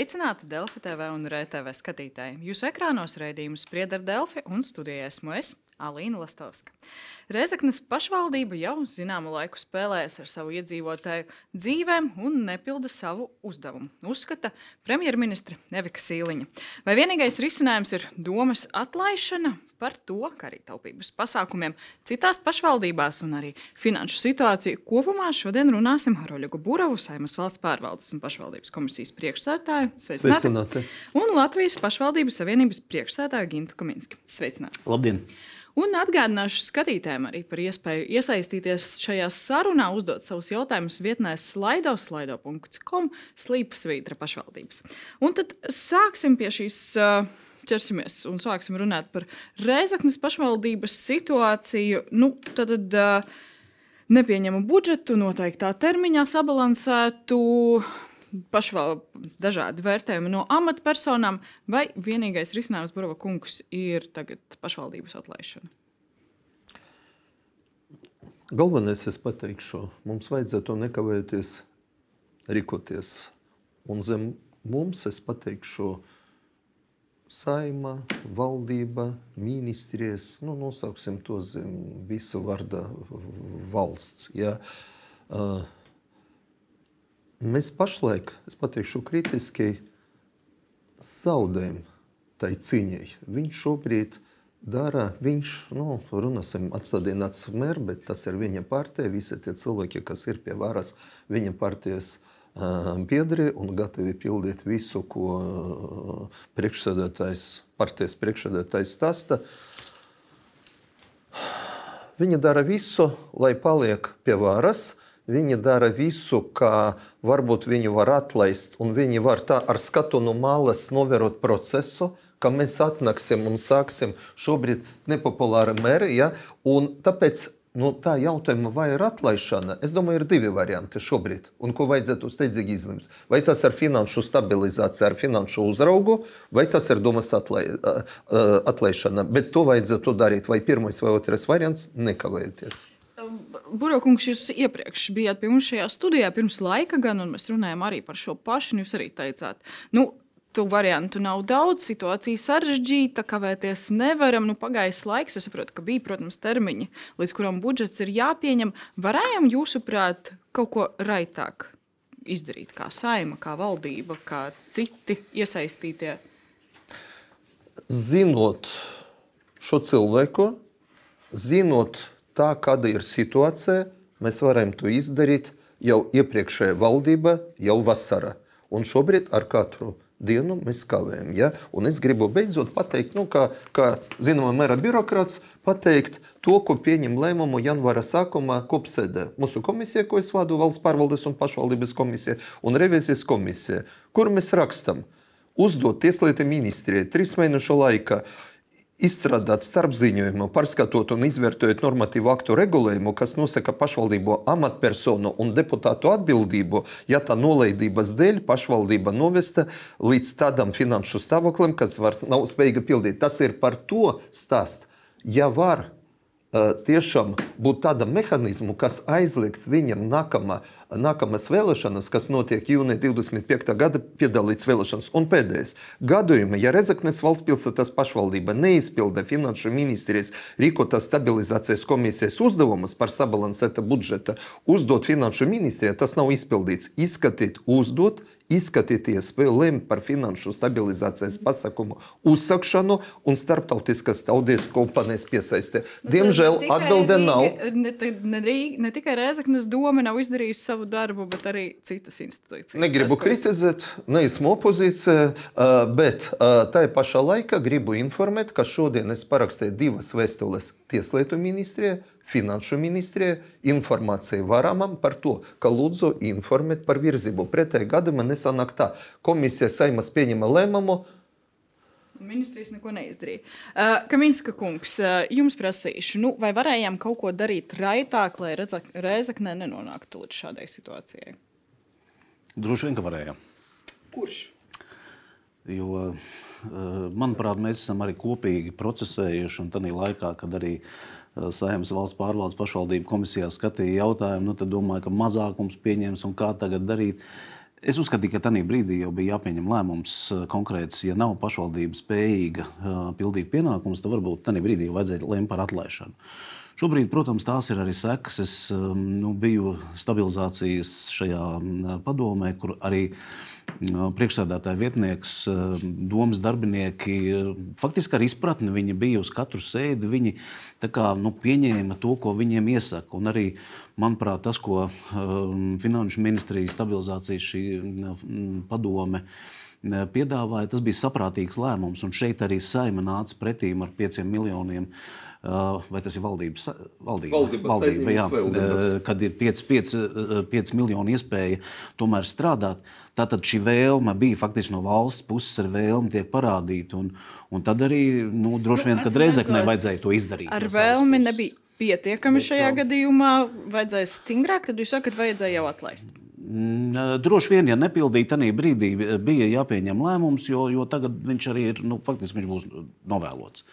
Sveicināti Delfi TV un RTV skatītāji. Jūsu ekrānos raidījumu sprieda ar Delfi un studijā esmu es, Alīna Lastovska. Rezeknas pašvaldība jau zināmu laiku spēlējas ar savu iedzīvotāju dzīvēm un nepilda savu uzdevumu, uzskata premjerministra Evika Sīliņa. Vai vienīgais risinājums ir domas atlaišana? Par to, kā arī taupības pasākumiem citās pašvaldībās un arī finanšu situāciju kopumā šodien runāsim ar Oļegu Buravu, Saimas valsts pārvaldes un pašvaldības komisijas priekšsētāju. Sveicināti! Sveicināti. Un Latvijas pašvaldības savienības priekšsētāju Gintu Kaminski. Sveicināti! Labdien! Un atgādināšu skatītājiem arī par iespēju iesaistīties šajā sarunā, uzdot savus jautājumus vietnē slaido, slaido.com, slīpsvītra pašvaldības. Un tad sāksim pie šīs. Ķersimies un sāksim runāt par Reizeknas pašvaldības situāciju. Nu, tad, tad nepieņemu budžetu noteiktā termiņā, sabalansētu pašval dažādi vērtējumi no amatpersonām, vai vienīgais risinājums Burbuļs kungs ir tagad pašvaldības atlaišana? Galvenais, es pateikšu, mums vajadzētu nekavēties rīkoties. Un zem mums, es pateikšu, saima, valdība, ministrijas, nu, nosauksim to zem visu vārda valsts. Ja? Uh, Mēs pašlaik, es pateikšu kritiski, zaudējam tai cīņai. Viņš šobrīd dara, viņš, nu, runāsim, atstādināts mērs, bet tas ir viņa partija. Visi tie cilvēki, kas ir pie varas, viņa partijas uh, biedri un gatavi pildīt visu, ko priekšsēdētājs, partijas priekšsēdētājs stāsta. Viņa dara visu, lai paliek pie varas. Viņi dara visu, kā varbūt viņu var atlaist, un viņi var tā ar skatu no malas novērot procesu, ka mēs atnāksim un sāksim šobrīd nepopulāra mēra. Ja? Un tāpēc nu, tā jautājuma, vai ir atlaišana, es domāju, ir divi varianti šobrīd, un ko vajadzētu steidzīgi izlemt. Vai tas ir finanšu stabilizācija ar finanšu uzraugu, vai tas ir domas atlai, atlaišana. Bet to vajadzētu darīt vai pirmais vai otrais variants, nekavējoties. Burokungs, jūs iepriekš bijāt pie mums šajā studijā pirms laika, gan, un mēs runājām arī par šo pašu. Jūs arī teicāt, nu, Tu variantu nav daudz, situācija sarežģīta, kavēties nevaram. Nu, pagājis laiks, es saprotu, ka bija, protams, termiņi, līdz kuram budžets ir jāpieņem. Varējām, jūsuprāt, kaut ko raitāk izdarīt, kā saima, kā valdība, kā citi iesaistītie? Zinot šo cilvēku, zinot tā, kāda ir situācija, mēs varam to izdarīt jau iepriekšējā valdība, jau vasarā. Un šobrīd ar katru dienu mēs kavējam. Ja? Un es gribu beidzot pateikt, nu, kā, kā zināmā mērā birokrāts, pateikt to, ko pieņem lēmumu janvāra sākumā kopsēdē. Mūsu komisija, ko es vadu, valsts pārvaldes un pašvaldības komisija un revizijas komisija, kur mēs rakstam, uzdot tieslietu ministrijai trīs mēnešu laikā izstrādāt starpziņojumu, pārskatot un izvērtējot normatīvu aktu regulējumu, kas nosaka pašvaldību amatpersonu un deputātu atbildību, ja tā nolaidības dēļ pašvaldība novesta līdz tādam finanšu stāvoklim, kas var, nav spējīga pildīt. Tas ir par to stāst. Ja var tiešām būt tāda mehānismu, kas aizliegt viņam nākamā uh, nākamās vēlēšanas, kas notiek jūnija 25. gada piedalīts vēlēšanas. Un pēdējais gadījums, ja Rezeknes valsts pilsētas pašvaldība neizpilda finanšu ministrijas rīkotās stabilizācijas komisijas uzdevumus par sabalansēta budžeta, uzdot finanšu ministrijai, tas nav izpildīts. Izskatīt, uzdot, izskatīties, lemt par finanšu stabilizācijas pasākumu uzsakšanu un starptautiskas audietu kompānijas piesaisti. Nu, Diemžēl atbilde nav. Ne, ne, ne, tikai Rezeknes doma nav izdarījusi savu savu darbu, bet arī citas institūcijas. Negribu tas, kritizēt, neesmu opozīcija, bet tā pašā laikā gribu informēt, ka šodien es parakstīju divas vēstules Tieslietu ministrijai. Finanšu ministrijai informāciju varamam par to, ka lūdzu informēt par virzību. Pretējā gadījumā nesanāk tā. Komisija saimas pieņema lēmumu, Ministrijas neko neizdarīja. Uh, Kaminska kungs, uh, jums prasīšu, nu, vai varējām kaut ko darīt raitāk, lai Reizekne nenonāktu līdz šādai situācijai? Droši vien, ka varējām. Kurš? Jo, manuprāt, mēs esam arī kopīgi procesējuši, un tādā laikā, kad arī uh, Saimnes valsts pārvaldes pašvaldību komisijā skatīja jautājumu, nu, tad domāju, ka mazākums pieņems un kā tagad darīt. Es uzskatīju, ka tajā brīdī jau bija jāpieņem lēmums konkrēts. Ja nav pašvaldība spējīga pildīt pienākumus, tad varbūt tajā brīdī jau vajadzēja lemt par atlaišanu. Šobrīd, protams, tās ir arī sekas. Es nu, biju stabilizācijas šajā padomē, kur arī priekšsēdētāja vietnieks, domas darbinieki, faktiski ar izpratni viņi bija uz katru sēdi. Viņi kā, nu, pieņēma to, ko viņiem iesaka. Un arī, manuprāt, tas, ko um, Finanšu ministrijas stabilizācijas šī um, padome piedāvāja, tas bija saprātīgs lēmums. Un šeit arī saima nāca pretīm ar pieciem miljoniem eiro vai tas ir valdības, valdība, valdības valdība jā, valdības. kad ir 5, 5, 5 miljoni iespēja tomēr strādāt. Tātad šī vēlme bija faktiski no valsts puses ar vēlmi tiek parādīta. Un, un tad arī nu, droši vien, nu, kad Reizekne vajadzēja to izdarīt. Ar vēlmi nebija pietiekami šajā tā... gadījumā, vajadzēja stingrāk, tad jūs sakat, vajadzēja jau atlaist. Mm, droši vien, ja nepildīja, tad brīdī bija jāpieņem lēmums, jo, jo tagad viņš arī ir, nu, faktiski viņš būs novēlots.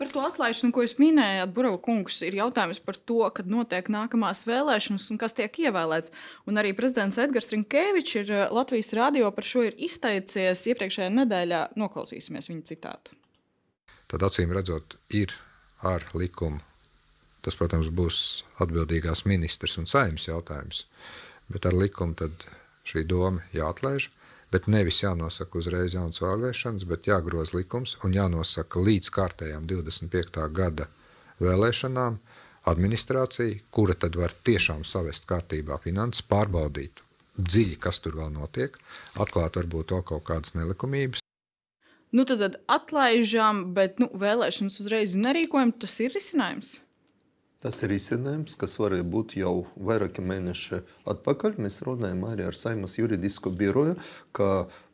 Par to atlaišanu, ko jūs minējāt, Burbuļs kungs, ir jautājums par to, kad notiek nākamās vēlēšanas un kas tiek ievēlēts. Un arī prezidents Edgars Rinkēvičs ir Latvijas radio par šo ir izteicies iepriekšējā nedēļā. Noklausīsimies viņa citātu. Tad acīm redzot, ir ar likumu. Tas, protams, būs atbildīgās ministrs un saimnes jautājums, bet ar likumu šī doma jāatlaiž bet nevis jānosaka uzreiz jaunas vēlēšanas, bet jāgroza likums un jānosaka līdz kārtējām 25. gada vēlēšanām administrācija, kura tad var tiešām savest kārtībā finanses, pārbaudīt dziļi, kas tur vēl notiek, atklāt varbūt to kaut kādas nelikumības. Nu, tad, tad atlaižam, bet nu, vēlēšanas uzreiz nerīkojam. Tas ir risinājums. Tas ir izcinājums, kas varēja būt jau vairāki mēneši atpakaļ. Mēs runājam arī ar Saimas juridisko biroju, ka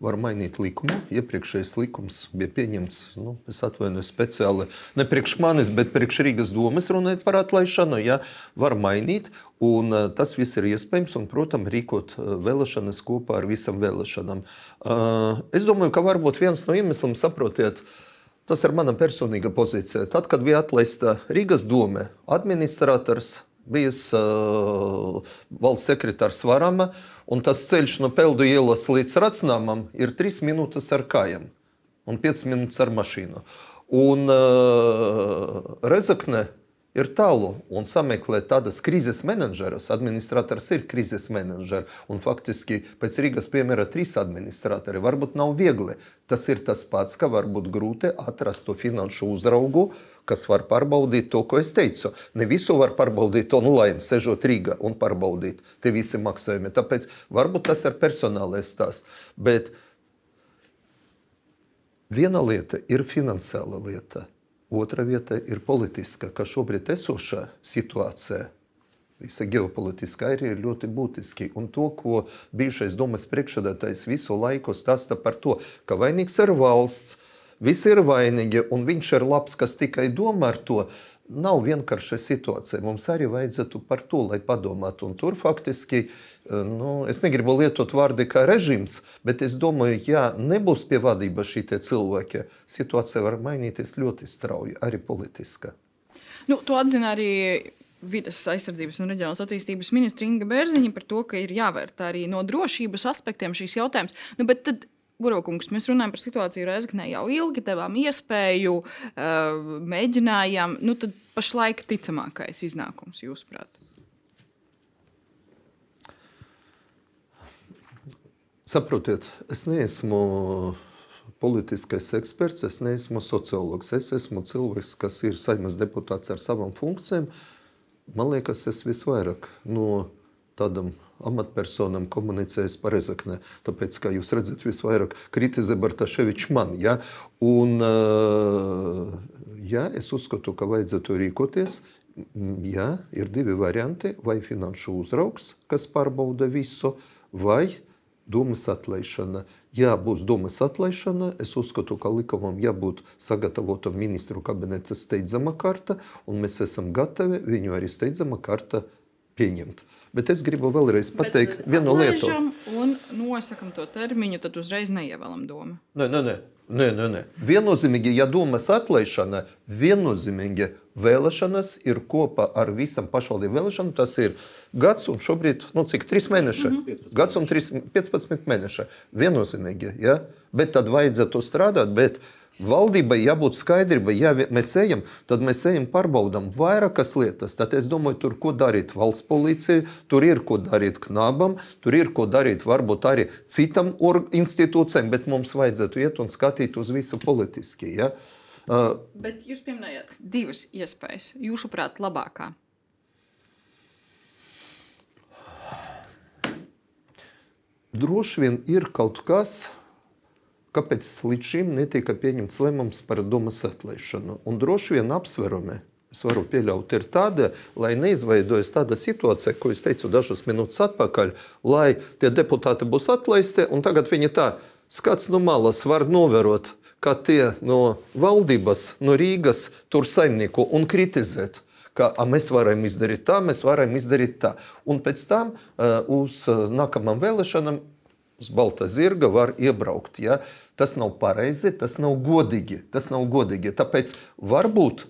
var mainīt likumu. Iepriekšējais likums bija pieņemts, nu, es atvainojos speciāli ne priekš manis, bet priekš Rīgas domas runājot par atlaišanu. Ja, var mainīt, un uh, tas viss ir iespējams, un, protams, rīkot uh, vēlēšanas kopā ar visam vēlēšanām. Uh, es domāju, ka varbūt viens no iemesliem saprotiet, uh, Tas ir mana personīga pozīcija. Tad, kad bija atlaista Rīgas doma, administrators bija uh, valsts sekretārs Varama, un tas ceļš no Peldu ielas līdz Racnāmam ir 3 minūtes ar kājām un 5 minūtes ar mašīnu. Un uh, Rezakne ir tālu un sameklēt tādas krīzes menedžeras. Administrators ir krīzes menedžers, un faktiski pēc Rīgas piemēra trīs administratori. Varbūt nav viegli. Tas ir tas pats, ka varbūt grūti atrast to finanšu uzraugu, kas var pārbaudīt to, ko es teicu. Ne visu var pārbaudīt online, sežot Rīgā un pārbaudīt te visi maksājumi. Tāpēc varbūt tas ir personālais stāsts. Bet viena lieta ir finansiāla lieta. Otra vieta ir politiska, ka šobrīd esošā situācija, visa ģeopolitiskā arī ir ļoti būtiski. Un to, ko bijušais domas priekšsēdētājs visu laiku stāsta par to, ka vainīgs ir valsts, visi ir vainīgi un viņš ir labs, kas tikai domā ar to, nav vienkārša situācija. Mums arī vajadzētu par to, lai padomātu. Un tur faktiski, eh, nu, es negribu lietot vārdu kā režīms, bet es domāju, ja nebūs pie vadības šī cilvēki, situācija var mainīties ļoti strauji, arī politiska. Nu, to atzina arī vidas aizsardzības un reģionālās attīstības ministra Inga Bērziņa par to, ka ir jāvērtē arī no drošības aspektiem šīs jautājums. Nu, bet tad Burbuļkungs, mēs runājam par situāciju Reizeknē jau ilgi, devām iespēju, uh, mēģinājām. Nu, tad pašlaik ticamākais iznākums, jūsuprāt? Saprotiet, es neesmu politiskais eksperts, es neesmu sociologs. Es esmu cilvēks, kas ir saimnes deputāts ar savām funkcijām. Man liekas, es visvairāk no tādam amatpersonām komunicējis par Rezekne. Tāpēc, kā jūs redzat, visvairāk kritizē Bartaševičs man. Ja? Un, ja, es uzskatu, ka vajadzētu rīkoties. Ja, ir divi varianti. Vai finanšu uzraugs, kas pārbauda visu, vai domas atlaišana. Ja būs domas atlaišana, es uzskatu, ka likumam jābūt sagatavotam ministru kabineta steidzama kārta, un mēs esam gatavi viņu arī steidzama kārta pieņemt. Bet es gribu vēlreiz pateikt Bet, vienu lietu. Un nosakām to termiņu, tad uzreiz neievēlam domu. Nē, nē, nē. Nē, nē, nē. Viennozīmīgi, ja domas atlaišana, viennozīmīgi vēlēšanas ir kopā ar visam pašvaldību vēlēšanām. Tas ir gads un šobrīd, nu, cik 3 mēneši? Mm -hmm. Gads un 3, 15 mēneši. Viennozīmīgi, ja? bet tad vajadzētu strādāt. Bet Valdībai jābūt skaidrībai, ja mēs ejam, tad mēs ejam pārbaudām vairākas lietas. Tad es domāju, tur ko darīt valsts policijai, tur ir ko darīt knabam, tur ir ko darīt varbūt arī citam institūcijam, bet mums vajadzētu iet un skatīt uz visu politiski. Ja? Uh, bet jūs pieminējāt divas iespējas. Jūsuprāt, labākā? Droši vien ir kaut kas, kāpēc līdz šim netika pieņemts lēmums par domas atlaišanu. Un droši vien apsverumi, es varu pieļaut, ir tāda, lai neizveidojas tāda situācija, ko es teicu dažas minūtes atpakaļ, lai tie deputāti būs atlaisti, un tagad viņi tā skats no malas var novērot, kā tie no valdības, no Rīgas tur saimnieku un kritizēt ka a, mēs varam izdarīt tā, mēs varam izdarīt tā. Un pēc tam uh, uz uh, nākamām vēlēšanām uz balta zirga var iebraukt. Ja? Tas nav pareizi, tas nav godīgi. Tas nav godīgi. Tāpēc varbūt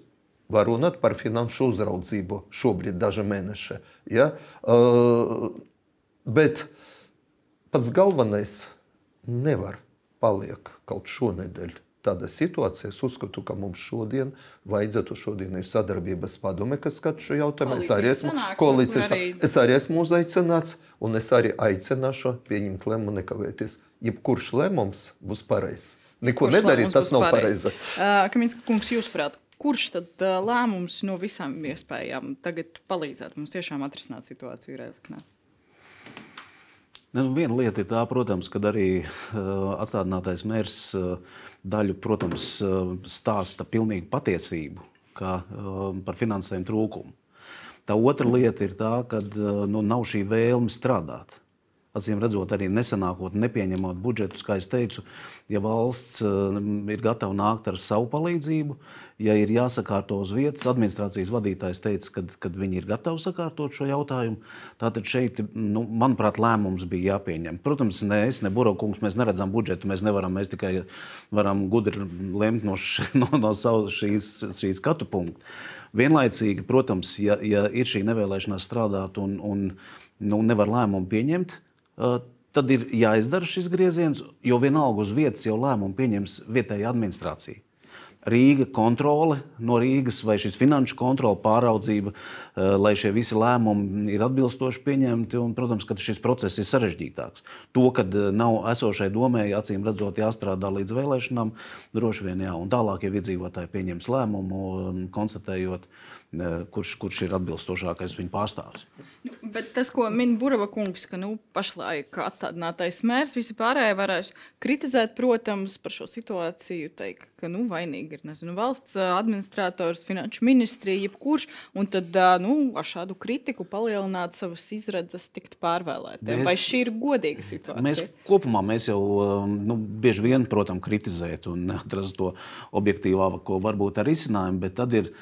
var runāt par finanšu uzraudzību šobrīd, daži mēneši. Ja? Uh, bet pats galvenais nevar paliek kaut šonadēļ tāda situācija. Es uzskatu, ka mums šodien vajadzētu, šodien ir sadarbības padome, kas skata šo jautājumu. Es arī esmu, koalīcijas, arī... es arī esmu uzaicināts, un es arī aicināšu pieņemt lēmumu nekavēties. Jebkurš lēmums būs pareizs. Neko kurš nedarīt, tas nav pareizi. Uh, Kaminska kungs, jūsuprāt, kurš tad uh, lēmums no visām iespējām tagad palīdzētu mums tiešām atrisināt situāciju Reizeknē? Ne, nu, viena lieta ir tā, protams, kad arī uh, atstādinātais mērs uh, daļu, protams, uh, stāsta pilnīgi patiesību kā, uh, par finansējumu trūkumu. Tā otra lieta ir tā, ka uh, nu, nav šī vēlme strādāt. Acīm redzot, arī nesanākot, nepieņemot budžetu, kā jau teicu, ja valsts uh, ir gatava nākt ar savu palīdzību, ja ir jāsakārto uz vietas, administrācijas vadītājs teica, ka, viņi ir gatavi sakārtot šo jautājumu. Tātad šeit, nu, manuprāt, lēmums bija jāpieņem. Protams, ne es, ne Burokungs, mēs neredzam budžetu, mēs nevaram, mēs tikai varam gudri lemt no, š, no, no savas šīs, šīs skatu punkta. Vienlaicīgi, protams, ja, ja ir šī nevēlēšanās strādāt un, un nu, nevar lēmumu pieņemt, tad ir jāizdara šis grieziens, jo vienalga uz vietas jau lēmumu pieņems vietējā administrācija. Rīga kontrole no Rīgas vai šis finanšu kontrole, pāraudzība, lai šie visi lēmumi ir atbilstoši pieņemti. Un, protams, ka šis process ir sarežģītāks. To, ka nav esošai domai, acīm redzot, jāstrādā līdz vēlēšanām, droši vien jā. Un tālāk, ja iedzīvotāji pieņems lēmumu, konstatējot, uh, kurš, kurš ir atbilstošākais viņa pārstāvis. Nu, bet tas, ko min Burava kungs, ka nu, pašlaik atstādinātais mērs, visi pārējie varēs kritizēt, protams, par šo situāciju, teikt, ka nu, vainīgi ir nezinu, valsts administrators, finanšu ministrija, jebkurš, un tad nu, ar šādu kritiku palielināt savas izredzes tikt pārvēlētiem. Mēs, Vai šī ir godīga situācija? Mēs kopumā mēs jau nu, bieži vien, protams, kritizēt un atrast to objektīvāko varbūt ar risinājumu, bet tad ir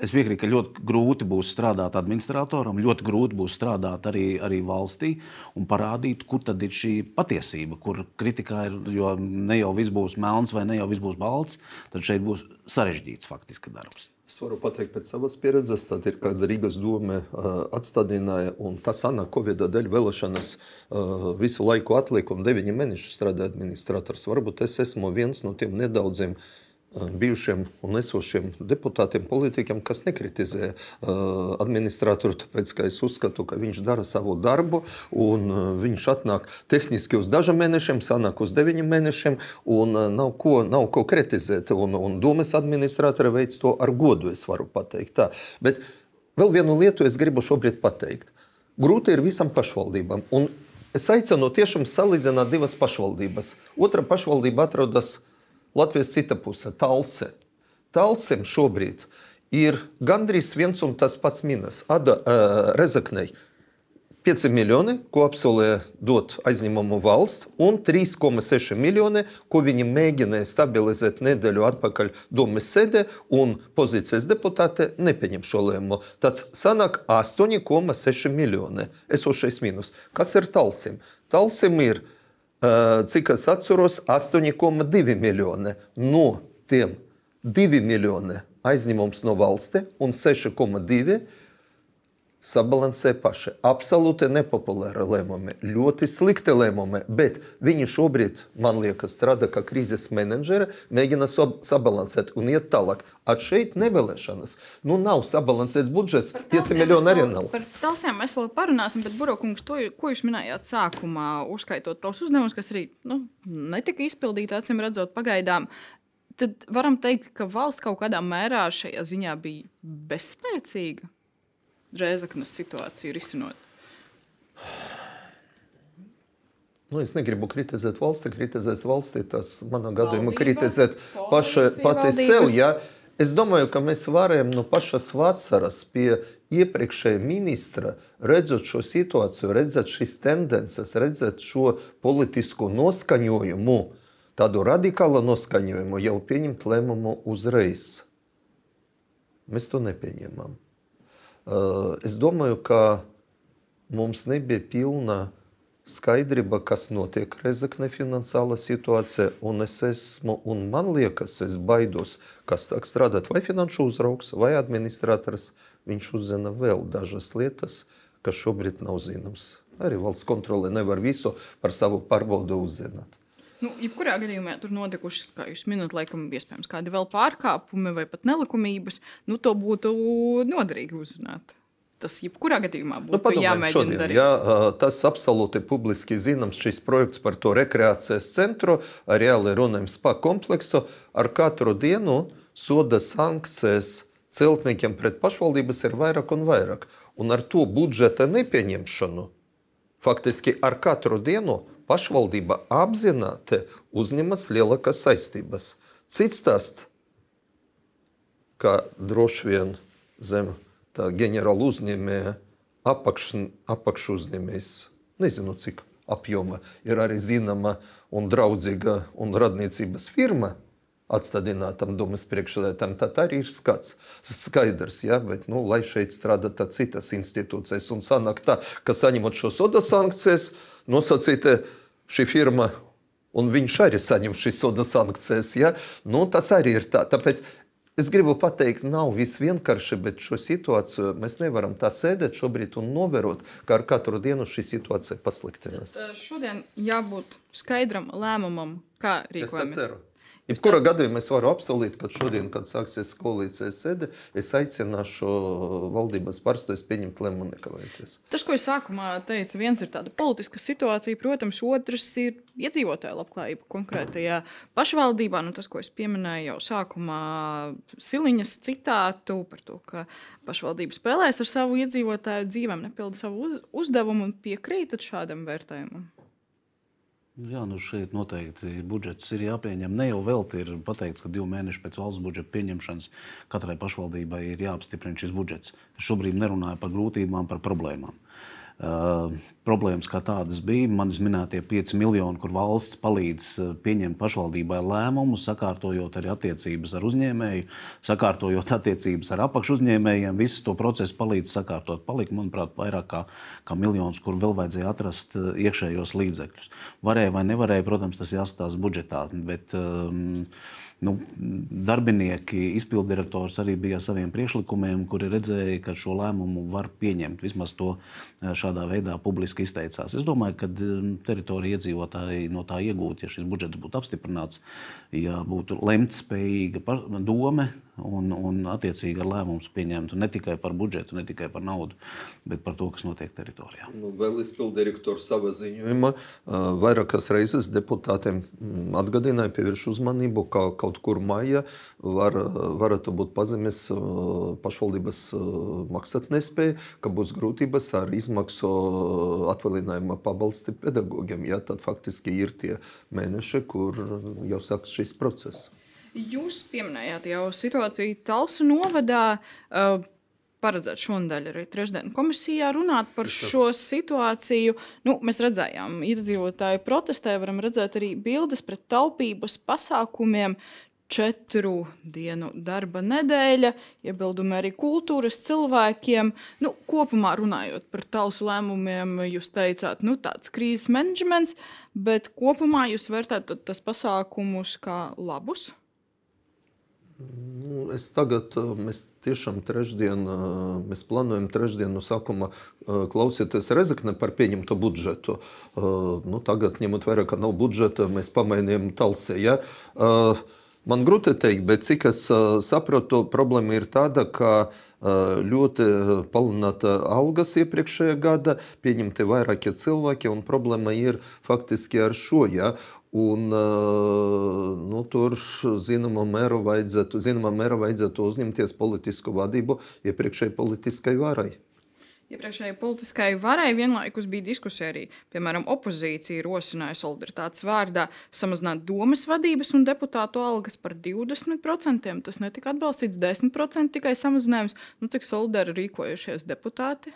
Es piekrītu, ka ļoti grūti būs strādāt administratoram, ļoti grūti būs strādāt arī, arī valstī un parādīt, kur tad ir šī patiesība, kur kritikā ir. Jo ne jau viss būs melns vai ne jau viss būs balts, tad šeit būs sarežģīts faktiski darbs. Es varu pateikt pēc savas pieredzes, tad ir, kad Rīgas doma uh, atstādināja, un tas Anna Covid dēļ vēlēšanas uh, visu laiku atlika, un deviņi mēneši strādāja administrators. Varbūt es esmu viens no tiem nedaudziem uh, bijušiem un esošiem deputātiem, politiķiem, kas nekritizē administratoru, tāpēc ka es uzskatu, ka viņš dara savu darbu, un viņš atnāk tehniski uz dažiem mēnešiem, sanāk uz deviņiem mēnešiem, un nav ko, nav ko kritizēt. Un, un domas administratori veids to ar godu, es varu pateikt. Tā. Bet vēl vienu lietu es gribu šobrīd pateikt. Grūti ir visam pašvaldībām. Un es aicinu tiešām salīdzināt divas pašvaldības. Otra pašvaldība atrodas Latvijas cita puse - Talse. Talsem šobrīd ir gandrīz viens un tas pats minus. Ada uh, Rezaknei 5 miljoni, ko apsolīja dot aizņemumu valsts, un 3,6 miljoni, ko viņi mēģināja stabilizēt nedēļu atpakaļ domas sēdē, un pozīcijas deputāte nepieņem šo lēmumu. Tad sanāk 8,6 miljoni esošais mīnus. Kas ir talsim? Talsim ir cik es atceros, 8,2 miljoni no tiem 2 miljoni aizņemums no valsts un 6,2 sabalansē paši. Absolūti nepopulāri lēmumi, ļoti slikti lēmumi, bet viņi šobrīd, man liekas, strādā kā krīzes menedžeri, mēģina sabalansēt un iet tālāk. At šeit nevēlēšanas. Nu, nav sabalansēts budžets, 5 miljoni arī nav. Par tausiem mēs vēl parunāsim, bet Burokungs, to, ko jūs minējāt sākumā, uzskaitot tos uzdevumus, kas arī nu, netika izpildīti, acīm redzot, pagaidām. Tad varam teikt, ka valsts kaut kādā mērā šajā ziņā bija bezspēcīga. Rēzaknas situāciju risinot? Nu, es negribu kritizēt valsti, kritizēt valsti. Tas manā gadījumā kritizēt paša, pati sev. Ja? Es domāju, ka mēs varējām no pašas vasaras pie iepriekšējā ministra redzēt šo situāciju, redzēt šīs tendences, redzēt šo politisko noskaņojumu, tādu radikālu noskaņojumu, jau pieņemt lēmumu uzreiz. Mēs to nepieņemam. Es domāju, ka mums nebija pilna skaidrība, kas notiek Rezekne finansiāla situācija, un es esmu, un man liekas, es baidos, kas tā strādāt vai finanšu uzraugs, vai administrators, viņš uzzina vēl dažas lietas, kas šobrīd nav zināmas. Arī valsts kontrole nevar visu par savu pārbaudu uzzināt. Nu, jebkurā gadījumā tur notikušas, kā jūs minat, laikam, iespējams, kādi vēl pārkāpumi vai pat nelikumības. Nu, to būtu noderīgi uzzināt. Tas jebkurā gadījumā būtu nu, padomājiet, jāmēģina šodien, darīt. Jā, tas absolūti publiski zināms, šis projekts par to rekreācijas centru, reāli runājam spa kompleksu, ar katru dienu soda sankcijas celtniekiem pret pašvaldības ir vairāk un vairāk. Un ar to budžeta nepieņemšanu faktiski ar katru dienu pašvaldība apzināti uzņemas lielākas saistības. Cits stāsts, ka droši vien zem tā ģenerāla uzņēmēja apakš, apakšuzņēmējs, nezinu cik apjoma, ir arī zināma un draudzīga un radniecības firma, atstādinātam domas priekšsēdētājam, tad arī ir skats. Skaidrs, ja, bet, nu, lai šeit strādā citas institūcijas un sanāk tā, ka saņemot šo soda sankcijas, nosacīta šī firma, un viņš arī saņem šīs soda sankcijas. Ja? Nu, tas arī ir tā. Tāpēc es gribu pateikt, nav viss vienkārši, bet šo situāciju mēs nevaram tā sēdēt šobrīd un novērot, kā ar katru dienu šī situācija pasliktinās. Tad, šodien jābūt skaidram lēmumam, kā rīkojamies. Jebkurā gadījumā es varu apsolīt, ka šodien, kad sāksies koalīcijas sēde, es aicināšu valdības pārstāvjus pieņemt lēmumu nekavēties. Tas, ko es sākumā teicu, viens ir tāda politiska situācija, protams, otrs ir iedzīvotāju labklājība konkrētajā pašvaldībā. Nu, tas, ko es pieminēju jau sākumā, Siliņas citātu par to, ka pašvaldība spēlēs ar savu iedzīvotāju dzīvēm, nepilda savu uz uzdevumu un piekrītat šādam vērtējumam. Jā, nu šeit noteikti budžets ir jāpieņem. Ne jau vēl ir pateikts, ka divu mēnešu pēc valsts budžeta pieņemšanas katrai pašvaldībai ir jāapstiprina šis budžets. Es šobrīd nerunāju par grūtībām, par problēmām. Uh, problēmas kā tādas bija. Manis minētie 5 miljoni, kur valsts palīdz uh, pieņemt pašvaldībai lēmumu, sakārtojot arī attiecības ar uzņēmēju, sakārtojot attiecības ar apakšuzņēmējiem. Visu to procesu palīdz sakārtot. Palika, manuprāt, vairāk kā, kā miljons, kur vēl vajadzēja atrast uh, iekšējos līdzekļus. Varēja vai nevarēja, protams, tas jāstāsta budžetā. Bet, um, Nu, darbinieki, izpilddirektors arī bija ar saviem priekšlikumiem, kuri redzēja, ka šo lēmumu var pieņemt. Vismaz to eh, šādā veidā publiski izteicās. Es domāju, ka mm, teritorija iedzīvotāji no tā iegūtu, ja šis budžets būtu apstiprināts, ja būtu lemtspējīga doma un, un attiecīgi ar lēmumus pieņemtu ne tikai par budžetu, ne tikai par naudu, bet par to, kas notiek teritorijā. Nu, vēl izpilddirektors savā ziņojumā vairākas reizes deputātiem mm, atgādināja, pievērš uzmanību, ka kaut kur maija var, varētu būt pazemes pašvaldības maksāt nespēja, ka būs grūtības ar izmaksu atvaļinājuma pabalsti pedagogiem. Ja, tad faktiski ir tie mēneši, kur jau sāks šis process. Jūs pieminējāt jau situāciju Talsu novadā. Uh, paredzēt šonadēļ arī trešdienas komisijā runāt par šo situāciju. Nu, mēs redzējām, iedzīvotāju protestē, varam redzēt arī bildes pret taupības pasākumiem. Četru dienu darba nedēļa, iebildumi arī kultūras cilvēkiem. Nu, kopumā runājot par tālu lēmumiem, jūs teicāt, nu, tāds krīzes menedžments, bet kopumā jūs vērtējat tos pasākumus kā labus? Nu, es tagad, mēs tiešām trešdien, mēs plānojam trešdienu no sākuma klausīties Rezekne par pieņemto budžetu. Nu, tagad, ņemot vērā, ka nav budžeta, mēs pamainījām talsē. Ja? Man grūti teikt, bet cik es saprotu, problēma ir tāda, ka ļoti palielināta algas iepriekšējā gada, pieņemti vairākie cilvēki, un problēma ir faktiski ar šo. Ja? Un, nu, tur zināmā mērā vajadzētu, zināmā mērā vajadzētu uzņemties politisku vadību iepriekšējai politiskai varai. Iepriekšējai politiskai varai vienlaikus bija diskusija arī, piemēram, opozīcija rosināja solidaritātes vārdā samazināt domas vadības un deputātu algas par 20%. Tas netika atbalstīts 10% tikai samazinājums. Nu, cik solidāri rīkojušies deputāti?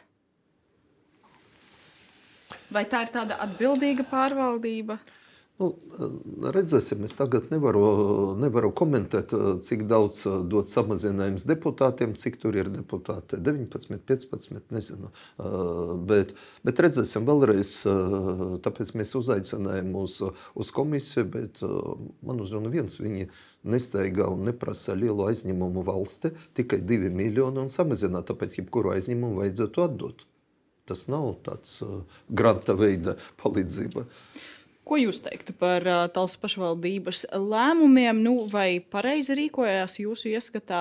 Vai tā ir tāda atbildīga pārvaldība? Nu, redzēsim, es tagad nevaru, nevaru komentēt, cik daudz dod samazinājums deputātiem, cik tur ir deputāti. 19, 15, nezinu. Bet, bet redzēsim vēlreiz, tāpēc mēs uzaicinājām uz, uz komisiju, bet man uzruna viens, viņi nesteigā un neprasa lielu aizņemumu valsti, tikai 2 miljoni un samazināt, tāpēc jebkuru aizņemumu vajadzētu atdot. Tas nav tāds granta veida palīdzība. Ko jūs teiktu par uh, Talsas pašvaldības lēmumiem? Nu, vai pareizi rīkojās jūsu ieskatā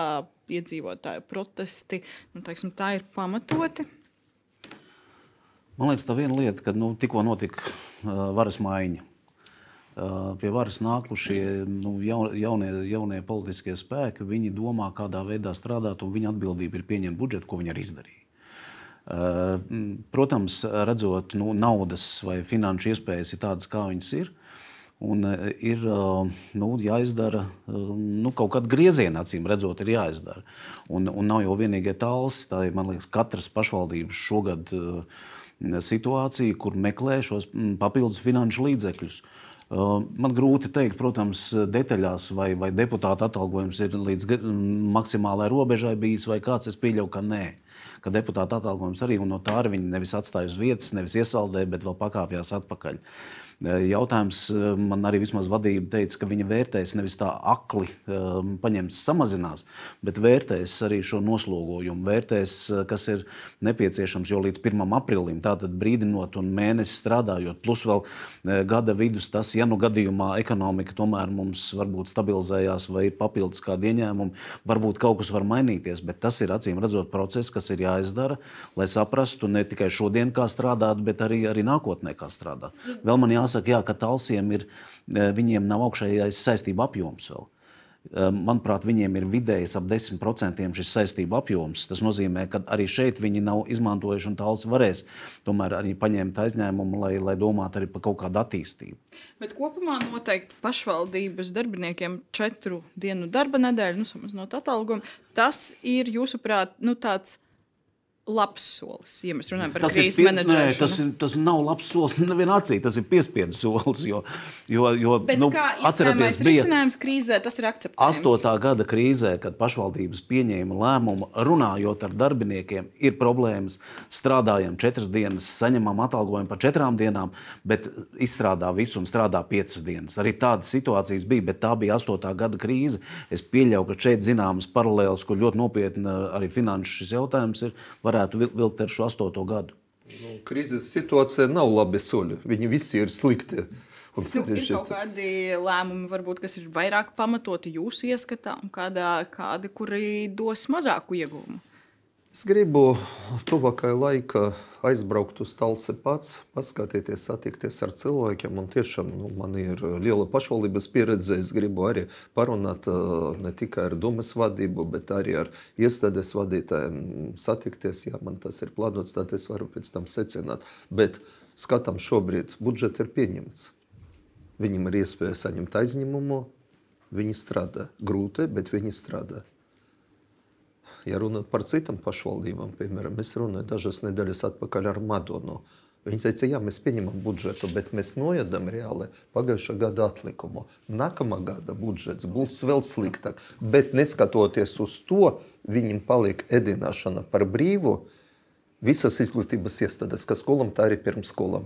iedzīvotāju protesti? Nu, teiksim, tā ir pamatoti. Man liekas, tā viena lieta, kad nu, tikko notika uh, varas maiņa. Uh, pie varas nākušie nu, jaunie, jaunie politiskie spēki, viņi domā, kādā veidā strādāt, un viņa atbildība ir pieņemt budžetu, ko viņi arī izdarīja. Protams, redzot nu, naudas vai finanšu iespējas, ir tādas, kā viņas ir. Un ir nu, jāizdara nu, kaut kāda grieziena, acīm redzot, ir jāizdara. Un, un nav jau vienīgie tāls, tā ir liekas, katras pašvaldības šogad situācija, kur meklē šos papildus finanšu līdzekļus. Man grūti pateikt, protams, detaļās, vai, vai deputāta atalgojums ir līdz maksimālajai robežai bijis, vai kāds es pieļauju, ka nē ka deputāta atalgojums arī no tā arī viņi nevis atstāja uz vietas, nevis iesaldēja, bet vēl pakāpjas atpakaļ. Eh, jautājums eh, man arī vismaz vadība teica, ka viņa vērtēs nevis tā akli eh, paņems, samazinās, bet vērtēs arī šo noslogojumu, vērtēs, kas ir nepieciešams, jo līdz 1. aprīlim, tātad brīdinot un mēnesi strādājot, plus vēl gada vidus, tas, ja nu gadījumā ekonomika tomēr mums varbūt stabilizējās vai ir papildus kādi ieņēmumi, varbūt kaut kas var mainīties, bet tas ir acīm redzot process, kas ir jāizdara, lai saprastu ne tikai šodien, kā strādāt, bet arī, arī nākotnē, kā strādāt. Vēl man jā jāsaka, jā, ka talsiem ir, e, viņiem nav augšējais saistību apjoms vēl. E, manuprāt, viņiem ir vidējais ap 10% šis saistību apjoms. Tas nozīmē, ka arī šeit viņi nav izmantojuši un tāls varēs tomēr arī paņemt aizņēmumu, lai, lai domātu arī par kaut kādu attīstību. Bet kopumā noteikti pašvaldības darbiniekiem četru dienu darba nedēļu, nu, samazinot atalgojumu, tas ir jūsuprāt nu, tāds labs solis. Ja mēs runājam par tas krīzes menedžēšanu, tas, ir, tas nav labs solis. Nevienā acī tas ir piespiedu solis. Jo, jo, jo Bet nu, atcerieties, bija risinājums krīzē, tas ir akceptējams. Astotā gada krīzē, kad pašvaldības pieņēma lēmumu, runājot ar darbiniekiem, ir problēmas. Strādājam četras dienas, saņemam atalgojumu par četrām dienām, bet izstrādā visu un strādā piecas dienas. Arī tādas situācijas bija, bet tā bija astotā gada krīze. Es pieļauju, ka šeit zināmas paralēlas, kur ļoti nopietni arī finanšu jautājums ir. Var varētu vilkt ar šo astoto gadu? Nu, krīzes situācija nav labi soļi. Viņi visi ir slikti. Nu, ir kaut kādi lēmumi, varbūt, kas ir vairāk pamatoti jūsu ieskatā, un kādā, kādi, kuri dos mazāku ieguvumu? Es gribu tuvākajā laikā aizbraukt uz Talsi pats, paskatīties, satikties ar cilvēkiem. Un tiešām nu, man ir liela pašvaldības pieredze. Es gribu arī parunāt ne tikai ar domas vadību, bet arī ar iestādes vadītājiem. Satikties, ja man tas ir plānots, tad es varu pēc tam secināt. Bet skatām, šobrīd budžets ir pieņemts. Viņam ir iespēja saņemt aizņemumu. Viņi strādā grūti, bet viņi strādā. Ja runāt par citām pašvaldībām, piemēram, es runāju dažas nedēļas atpakaļ ar Madonu. Viņi teica, jā, mēs pieņemam budžetu, bet mēs nojedam reāli pagājušā gada atlikumu. Nākamā gada budžets būs vēl sliktāk. Bet neskatoties uz to, viņiem paliek ēdināšana par brīvu visas izglītības iestādes, kas skolām, tā arī pirms skolām.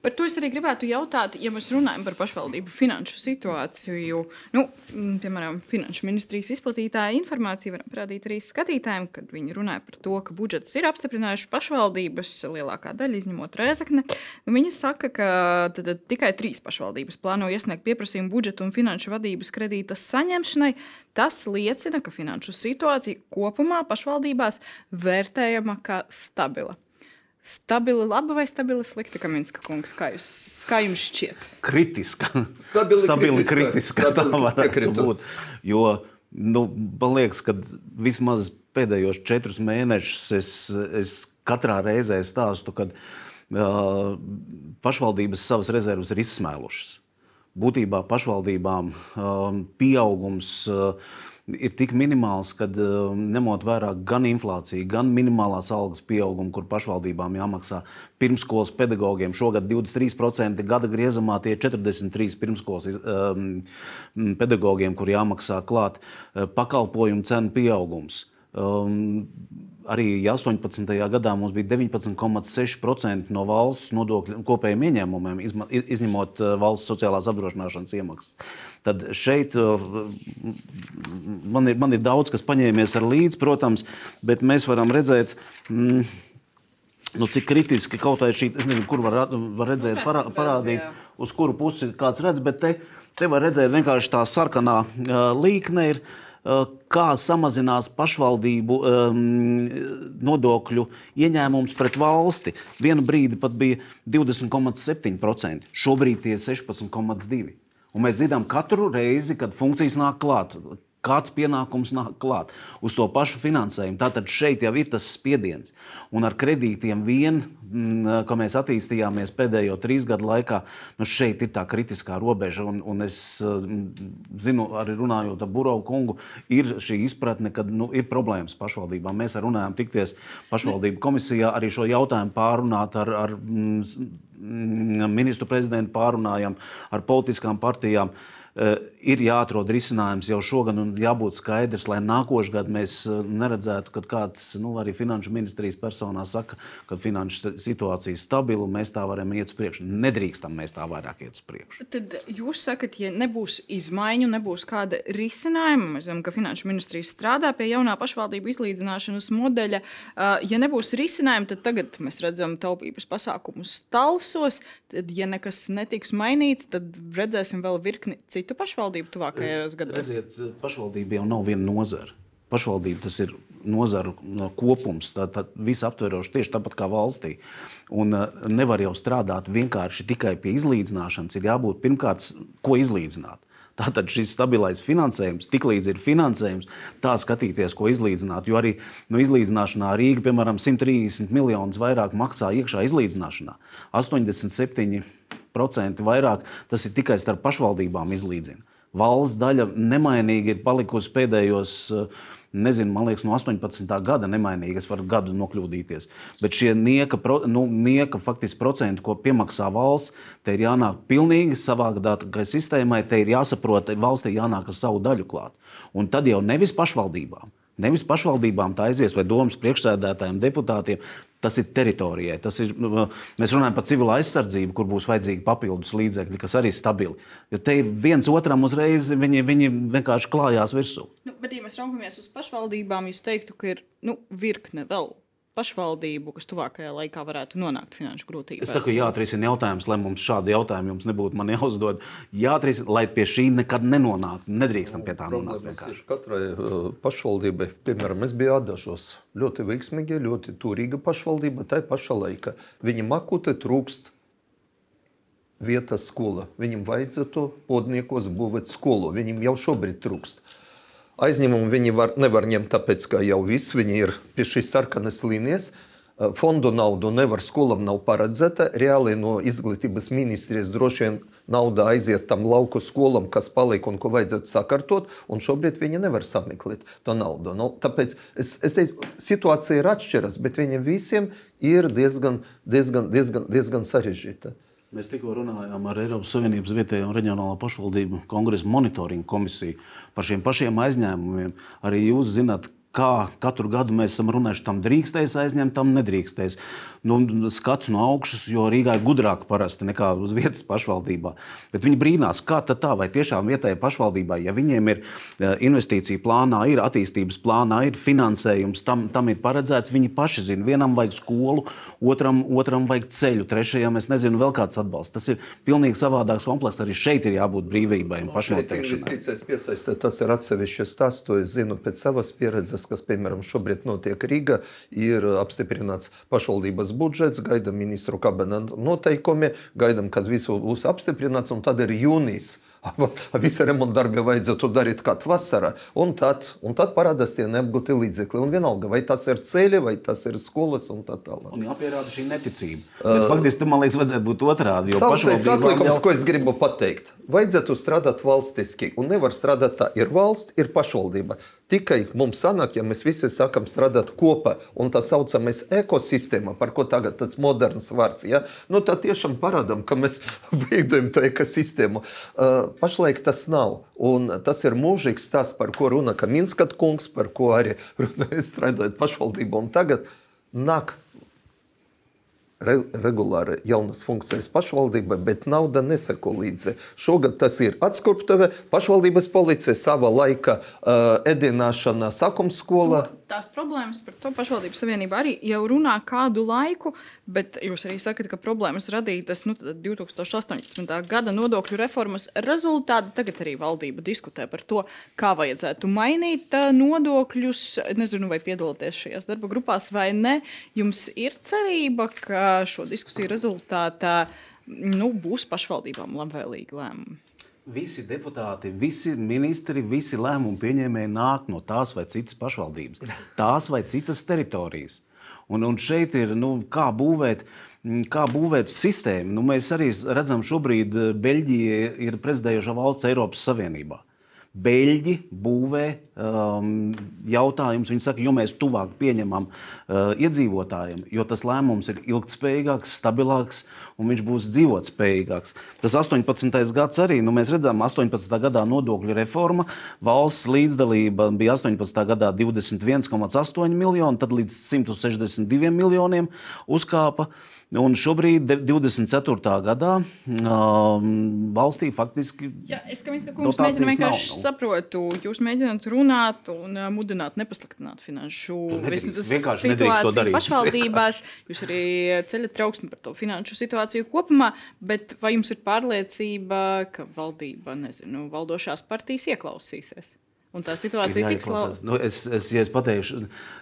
Par to es arī gribētu jautāt, ja mēs runājam par pašvaldību finanšu situāciju. Nu, piemēram, Finanšu ministrijas izplatītāja informācija var parādīt arī skatītājiem, kad viņi runāja par to, ka budžets ir apstiprinājuši pašvaldības, lielākā daļa izņemot Rēzakne. Nu, viņi saka, ka tad, tad, tikai trīs pašvaldības plāno iesniegt pieprasījumu budžeta un finanšu vadības kredīta saņemšanai. Tas liecina, ka finanšu situācija kopumā pašvaldībās vērtējama kā stabila. Stabili laba vai stabili slikta, Kaminska kungs? Kā, jūs, kā jums šķiet? Kritiska. Stabili stabili kritiska. kritiska. Tā Stabili varētu piekrītu. būt. Jo nu, man liekas, ka vismaz pēdējos četrus mēnešus es, es katrā reizē stāstu, ka uh, pašvaldības savas rezerves ir izsmēlušas. Būtībā pašvaldībām um, pieaugums. Uh, ir tik minimāls, ka ņemot vērā gan inflāciju, gan minimālās algas pieaugumu, kur pašvaldībām jāmaksā pirmskolas pedagogiem. Šogad 23% gada griezumā tie 43 pirmskolas um, pedagogiem, kur jāmaksā klāt uh, pakalpojumu cenu pieaugums. Um, arī 18. gadā mums bija 19,6% no valsts nodokļu kopējiem ieņēmumiem, izma, izņemot uh, valsts sociālās apdrošināšanas iemaksas. Tad šeit uh, man ir, man ir daudz, kas paņēmies ar līdzi, protams, bet mēs varam redzēt. Mm, Nu, cik kritiski kaut kā šī, es nezinu, kur var, var redzēt, parā, parādīt, uz kuru pusi kāds redz, bet te, te var redzēt vienkārši tā sarkanā uh, līkne ir, uh, kā samazinās pašvaldību um, nodokļu ieņēmums pret valsti. Vienu brīdi pat bija 20,7%, šobrīd tie ir 16,2%. Un mēs zinām, katru reizi, kad funkcijas nāk klāt, kāds pienākums nāk klāt uz to pašu finansējumu. Tātad šeit jau ir tas spiediens. Un ar kredītiem vien, mm, kā mēs attīstījāmies pēdējo trīs gadu laikā, nu šeit ir tā kritiskā robeža. Un, un es mm, zinu, arī runājot ar Burovu kungu, ir šī izpratne, ka nu, ir problēmas pašvaldībām. Mēs arī runājam tikties pašvaldību komisijā, arī šo jautājumu pārunāt ar, ar mm, ministru prezidentu, pārunājam ar politiskām partijām. Uh, ir jāatrod risinājums jau šogad, un jābūt skaidrs, lai nākošais gads mēs uh, neredzētu, ka kāds nu, arī finanšu ministrijas personā saka, ka finanšu situācija ir stabila un mēs tā varam iet uz priekšu. Nedrīkstam mēs tā vairāk iet uz priekšu. Tad jūs sakat, ja nebūs izmaiņu, nebūs kāda risinājuma, mēs zinām, ka finanšu ministrija strādā pie jaunā pašvaldību izlīdzināšanas modeļa. Uh, ja nebūs risinājuma, tad tagad mēs redzam taupības pasākumus talsos. Tad, ja nekas netiks mainīts, tad redzēsim vēl virkni citu pašvaldību tuvākajos gados. Redziet, pašvaldība jau nav viena nozara. Pašvaldība tas ir nozaru kopums, tā, tā visaptveroši tieši tāpat kā valstī. Un uh, nevar jau strādāt vienkārši tikai pie izlīdzināšanas. Ir jābūt pirmkārt, ko izlīdzināt. Tātad šis stabilais finansējums, tiklīdz ir finansējums, tā skatīties, ko izlīdzināt. Jo arī no izlīdzināšanā Rīga, piemēram, 130 miljonus vairāk maksā iekšā izlīdzināšanā. 87% vairāk tas ir tikai starp pašvaldībām izlīdzina. Valsts daļa nemainīgi ir palikusi pēdējos, nezinu, man liekas, no 18. gada nemainīgi. Es varu gadu nokļūdīties. Bet šie nieka, nu, nieka faktiski procenti, ko piemaksā valsts, te ir jānāk pilnīgi savādākai sistēmai. Te ir jāsaprot, valstī jānāk ar savu daļu klāt. Un tad jau nevis pašvaldībām. Nevis pašvaldībām tā aizies, vai domas priekšsēdētājiem, deputātiem. Tas ir teritorijai. Tas ir, nu, mēs runājam par civil aizsardzību, kur būs vajadzīgi papildus līdzekļi, kas arī ir stabili. Jo te ir viens otram uzreiz, viņi, viņi vienkārši klājās virsū. Nu, bet, ja mēs raugamies uz pašvaldībām, jūs teiktu, ka ir nu, virkne vēl pašvaldību, kas tuvākajā laikā varētu nonākt finanšu grūtībās. Es saku, jāatrisina jautājums, lai mums šādi jautājumi jums nebūtu man jāuzdod. Jāatrisina, lai pie šī nekad nenonāktu. Nedrīkstam pie tā nonākt. Vienkārši. katrai uh, pašvaldībai. Piemēram, es biju Adašos. Ļoti veiksmīgi, ļoti turīga pašvaldība. Tā pašā laikā viņam akūti trūkst vietas skola. Viņam vajadzētu podniekos būvēt skolu. Viņam jau šobrīd trūkst. Aizņēmumu viņi var, nevar ņemt, tāpēc ka jau viss viņi ir pie šīs sarkanas līnijas. Uh, Fondu naudu nevar, skolam nav paredzēta. Reāli no izglītības ministrijas droši vien nauda aiziet tam lauku skolam, kas paliek un ko vajadzētu sakārtot. Šobrīd viņi nevar sameklēt to naudu. Nu, tāpēc es, es teiktu, situācija ir atšķirīga, bet viņiem visiem ir diezgan, diezgan, diezgan, diezgan sarežģīta. Mēs tikko runājām ar Eiropas Savienības vietējo un reģionālo pašvaldību kongresa monitoringu komisiju par šiem pašiem aizņēmumiem. Arī jūs zināt, kā katru gadu mēs esam runājuši, tam drīkstēs aizņemt, tam nedrīkstēs. Nu, skats no augšas, jo Rīgā ir gudrāk parasti nekā uz vietas pašvaldībā. Bet viņi brīnās, kā tā, vai tiešām vietējai pašvaldībai, ja viņiem ir e, investīcija plānā, ir attīstības plānā, ir finansējums, tam, tam ir paredzēts, viņi paši zina, vienam vajag skolu, otram, otram vajag ceļu, trešajam es nezinu, vēl kāds atbalsts. Tas ir pilnīgi savādāks komplekss. Arī šeit ir jābūt brīvībai un pašnoteikšanai. Investīcijas piesaistīt, tas ir atsevišķs stāsts, to es zinu pēc savas pieredzes process, kas, piemēram, šobrīd notiek Rīgā, ir apstiprināts pašvaldības budžets, gaidām ministru kabineta noteikumi, gaidām, kad viss būs apstiprināts, un tad ir jūnijas. Visi remonta darbi vajadzētu darīt katru vasarā. Un tad, un tad parādās tie neapgūti līdzekļi. Un vienalga, vai tas ir ceļi, vai tas ir skolas un tā tālāk. Un jāpierāda šī neticība. Uh, faktiski man liekas, vajadzētu būt otrādi. Savs atlikums, jau... ko es gribu pateikt. Vajadzētu strādāt valstiski. Un nevar strādāt tā. Ir valsts, ir pašvaldība. Tikai mums sanāk, ja mēs visi sākam strādāt kopā, un tā saucamais ekosistēma, par ko tagad tāds moderns vārds, ja? nu, tad tiešām parādām, ka mēs veidojam to ekosistēmu. Uh, pašlaik tas nav. Un tas ir mūžīgs stāsts, par ko runā Kaminska kungs, par ko arī runāja strādājot pašvaldībā. Un tagad nāk re, regulāri jaunas funkcijas pašvaldībai, bet nauda neseko līdzi. Šogad tas ir atskurptave, pašvaldības policija, sava laika uh, edināšana, sakumskola. Nu, tās problēmas par to pašvaldības savienību arī jau runā kādu laiku, bet jūs arī sakat, ka problēmas radītas nu, 2018. gada nodokļu reformas rezultātā. Tagad arī valdība diskutē par to, kā vajadzētu mainīt nodokļus. Nezinu, vai piedalāties šajās darba grupās vai ne. Jums ir cerība, ka šo diskusiju rezultātā nu, būs pašvaldībām labvēlīgi lēmumi. Visi deputāti, visi ministri, visi lēmumu pieņēmēji nāk no tās vai citas pašvaldības, tās vai citas teritorijas. Un, un šeit ir nu, kā būvēt. Kā būvēt sistēmu? Nu, mēs arī redzam, ka šobrīd Beļģija ir prezidējoša valsts Eiropas Savienībā. Beļģi būvē um, jautājumus. Viņi saka, jo mēs tuvāk pieņemam uh, iedzīvotājiem, jo tas lēmums ir ilgspējīgāks, stabilāks un viņš būs dzīvotspējīgāks. Tas 18. gads arī, nu, mēs redzam, 18. gadā nodokļu reforma, valsts līdzdalība bija 18. gadā 21,8 miljoni, tad līdz 162 miljoniem uzkāpa. Un šobrīd, 24. gadā, um, valstī faktiski. Jā, es kā kungs mēģinu vienkārši nav, saprotu, jūs mēģināt runāt un uh, mudināt nepasliktināt finanšu situāciju pašvaldībās. Jūs arī ceļat trauksmi par to finanšu situāciju kopumā, bet vai jums ir pārliecība, ka valdība, nezinu, valdošās partijas ieklausīsies? Un tā situācija ir tik slava. Nu, es, es, ja es pateikšu,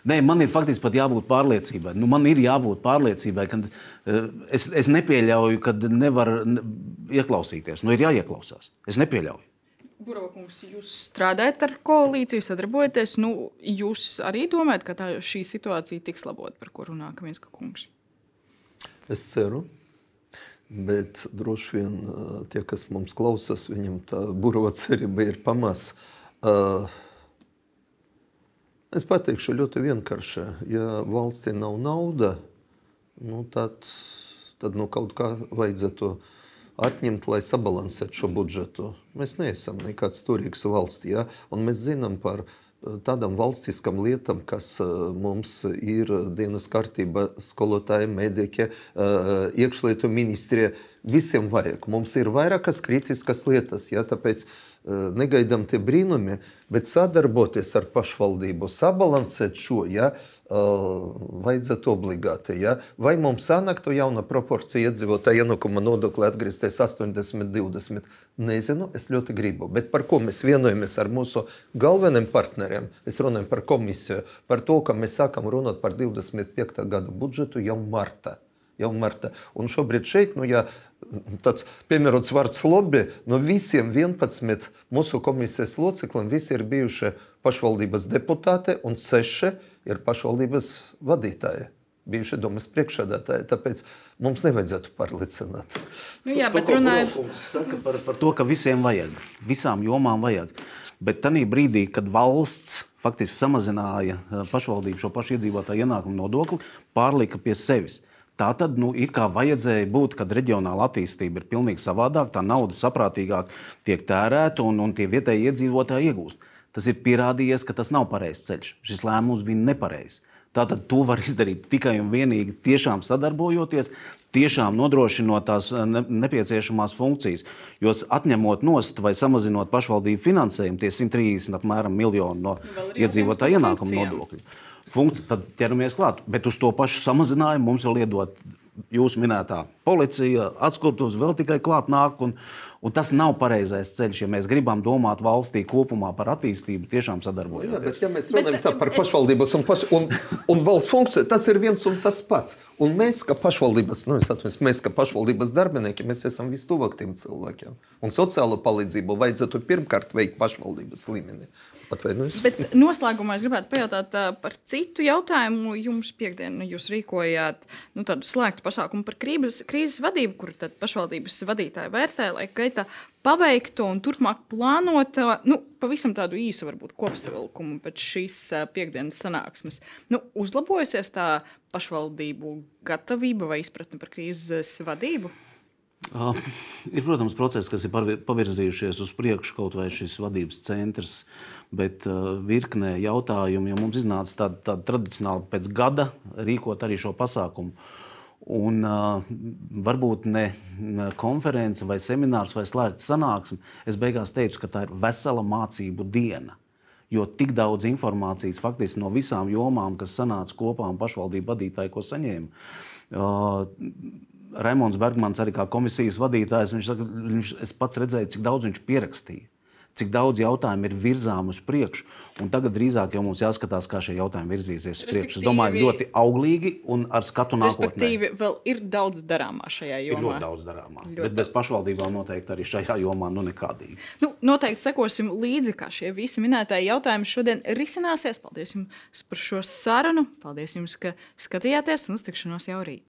nē, man ir faktiski pat jābūt pārliecībai. Nu, man ir jābūt pārliecībai, ka uh, es, es nepieļauju, ka nevar ieklausīties. Nu, ir jāieklausās. Es nepieļauju. Burokungs, jūs strādājat ar koalīciju, sadarbojaties. Nu, jūs arī domājat, ka tā, šī situācija tiks labota, par ko runā Kaminska kungs? Es ceru. Bet droši vien tie, kas mums klausās, viņam tā burbuļu cerība ir pamats. Uh, Uh, es pateikšu ļoti vienkārši. Ja valstī nav nauda, nu tad, tad nu, kaut kā vajadzētu atņemt, lai sabalansētu šo budžetu. Mēs neesam nekāds turīgs valsts, ja? un mēs zinām par tādām valstiskām lietām, kas mums ir dienas kārtība, skolotāji, mediķi, iekšlietu ministrija. Visiem vajag. Mums ir vairākas kritiskas lietas. Ja? Tāpēc uh, negaidām tie brīnumi, bet sadarboties ar pašvaldību, sabalansēt šo. Ja, vajadzētu obligāti. Ja? Vai mums sanāk to jauna proporcija iedzīvotāju ienākuma nodokli atgriezties 80, 20? Nezinu, es ļoti gribu. Bet par ko mēs vienojamies ar mūsu galvenajiem partneriem? Es runāju par komisiju, par to, ka mēs sākam runāt par 25. gada budžetu jau martā. Jau martā. Un šobrīd šeit, nu, ja tāds piemērots vārds lobby. No visiem 11 mūsu komisijas locekļiem visi ir bijuši pašvaldības deputāti un 6 ir pašvaldības vadītāji. Bijuši domas priekšsēdētāji, tāpēc mums nevajadzētu pārliecināt. Nu, jā, bet runājot par, par to, ka visiem vajag, visām jomām vajag. Bet tajā brīdī, kad valsts faktiski samazināja pašvaldību šo pašu iedzīvotāju ienākumu nodokli, pārlika pie sevis. Tā tad nu, it kā vajadzēja būt, kad reģionāla attīstība ir pilnīgi savādāka, tā nauda saprātīgāk tiek tērēta un, un tie vietējie iedzīvotāji iegūst. Tas ir pierādījies, ka tas nav pareizs ceļš. Šis lēmums bija nepareizs. Tātad to var izdarīt tikai un vienīgi tiešām sadarbojoties, tiešām nodrošinot tās eh, ne, nepieciešamās funkcijas. Jo atņemot nost vai samazinot pašvaldību finansējumu, tie 130 apmēram miljoni no iedzīvotāju funkcijām. nodokļu. Funkci, tad ķeramies klāt. Bet uz to pašu samazinājumu mums vēl iedot jūsu minētā policija, atskaitos vēl tikai klāt nāk. Un, un tas nav pareizais ceļš, ja mēs gribam domāt valstī kopumā par attīstību, tiešām Jā, sadarbojoties. bet, ja mēs Bet, runājam tā par es- pašvaldības un, paš, un, un valsts funkciju, tas ir viens un tas pats. Un mēs, kā pašvaldības, nu, es atvainojos, mēs, kā pašvaldības darbinieki, mēs esam vistuvāk tiem cilvēkiem. Un sociālo palīdzību vajadzētu pirmkārt veikt pašvaldības līmenī. Atvainojos. Bet noslēgumā es gribētu pajautāt ā, par citu jautājumu. Jums piekdienā jūs rīkojāt nu, tādu slēgtu pasākumu par krīzes, krīzes vadību, kur pašvaldības vadītāji vērtē, lai gaitā paveikto un turpmāk plānoto, nu, pavisam tādu īsu varbūt kopsavilkumu pēc šīs ā, piekdienas sanāksmes. Nu, uzlabojusies tā pašvaldību gatavība vai izpratne par krīzes vadību? Uh, ir, protams, procesi, kas ir pavirzījušies uz priekšu, kaut vai šis vadības centrs, bet uh, virknē jautājumu, jo mums iznāca tāda, tāda tradicionāli pēc gada rīkot arī šo pasākumu. Un, uh, varbūt ne konference, vai seminārs, vai slēgta sanāksme. Es beigās teicu, ka tā ir vesela mācību diena. Jo tik daudz informācijas faktiski no visām jomām, kas sanāca kopā un pašvaldību vadītāji, ko saņēma. Uh, Raimons Bergmans, arī kā komisijas vadītājs, viņš saka, viņš, es pats redzēju, cik daudz viņš pierakstīja. Cik daudz jautājumu ir virzām uz priekšu, un tagad drīzāk jau mums jāskatās, kā šie jautājumi virzīsies uz priekšu. Es domāju, ļoti auglīgi un ar skatu nākotnē. Respektīvi, vēl ir daudz darāmā šajā Ir jomā. ļoti daudz darāmā. Ļoti Bet bez pašvaldībām noteikti arī šajā jomā nu nekādīgi. Nu, noteikti sekosim līdzi, kā šie visi minētie jautājumi šodien risināsies. Paldies jums par šo sarunu. Paldies jums, ka skatījāties un uz tikšanos jau rīt.